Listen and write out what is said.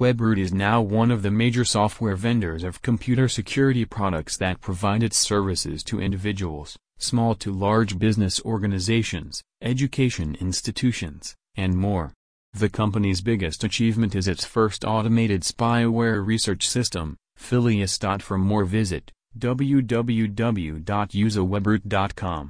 WebRoot is now one of the major software vendors of computer security products that provide its services to individuals, small to large business organizations, education institutions, and more. The company's biggest achievement is its first automated spyware research system, Phileas. For more visit www.usawebroot.com.